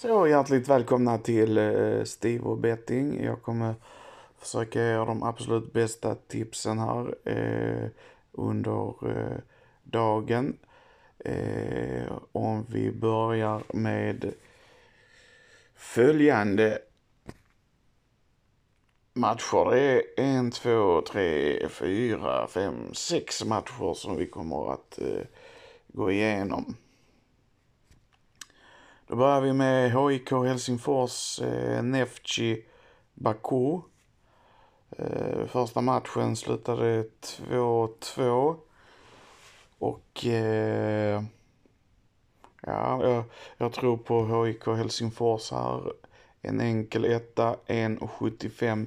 Så hjärtligt välkomna till eh, Steve och Betting. Jag kommer försöka ge er de absolut bästa tipsen här eh, under eh, dagen. Eh, om vi börjar med följande matcher. Det är en, två, tre, fyra, fem, sex matcher som vi kommer att eh, gå igenom. Då börjar vi med HIK Helsingfors, eh, Neftchi Baku. Eh, första matchen slutade 2-2. Och eh, ja, jag, jag, tror på HIK Helsingfors här. En enkel etta, 1,75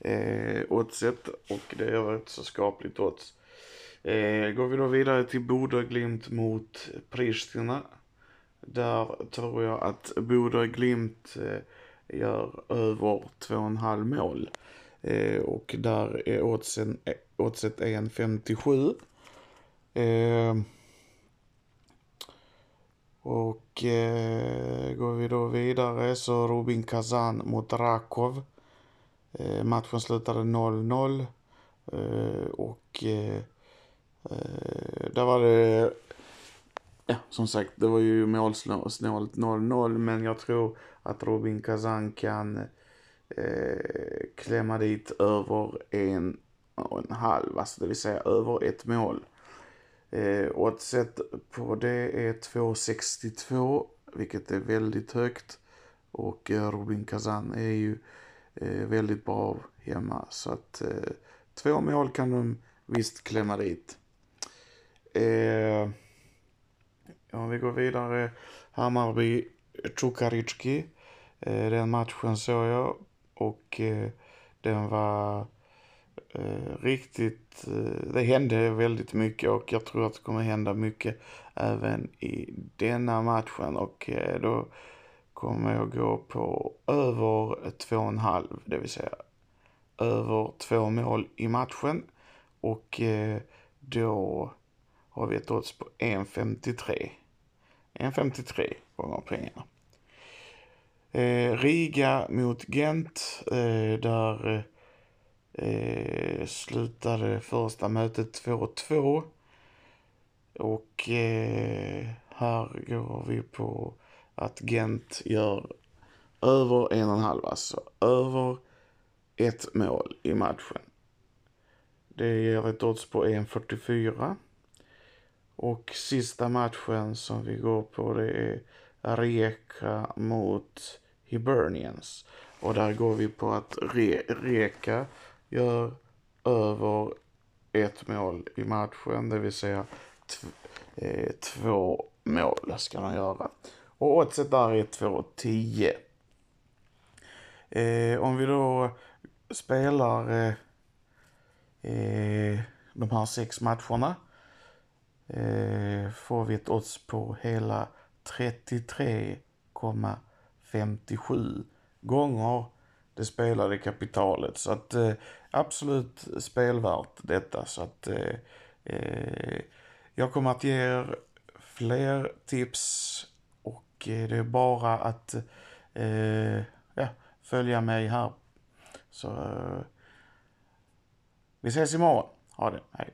eh, oddset och det är ett så skapligt odds. Eh, går vi då vidare till Bodö Glimt mot Pristina. Där tror jag att Bodö Glimt eh, gör över 2,5 mål. Eh, och där är oddsen, eh, oddset 1,57. Och eh, går vi då vidare så Rubin Kazan mot Rakov. Eh, matchen slutade 0-0. Eh, och eh, där var det ja, som sagt, det var ju målsnålt 0-0, men jag tror att Robin Kazan kan eh, klämma dit över en och en halv, alltså det vill säga över ett mål. Eh, oddset på det är 2,62, vilket är väldigt högt. Och eh, Robin Kazan är ju eh, väldigt bra hemma, så att eh, två mål kan de visst klämma dit. Eh, om vi går vidare. Hammarby, Cukaricki. Eh, den matchen såg jag och eh, den var eh, riktigt, det hände väldigt mycket och jag tror att det kommer hända mycket även i denna matchen och då kommer jag gå på över två och en halv, det vill säga över två mål i matchen och då har vi ett odds på 1,53. 1,53 gånger pengarna. Eh, Riga mot Gent. Eh, där eh, slutade första mötet 2-2. Och eh, här går vi på att Gent gör över en och en halv, alltså över ett mål i matchen. Det ger ett odds på 1,44. Och sista matchen som vi går på det är Reka mot Hibernians. Och där går vi på att Re Reka gör över ett mål i matchen, det vill säga eh, två mål ska de göra. Och oddset där är 2,10. Eh, om vi då spelar eh, eh de här sex matcherna eh, får vi ett odds på hela 33,57 gånger det spelade kapitalet. Så att eh, absolut spelvärt detta. Så att eh, eh, jag kommer att ge er fler tips och eh, det är bara att eh, ja, följa mig här. Så eh, vi ses imorgon. Ha det. Hej.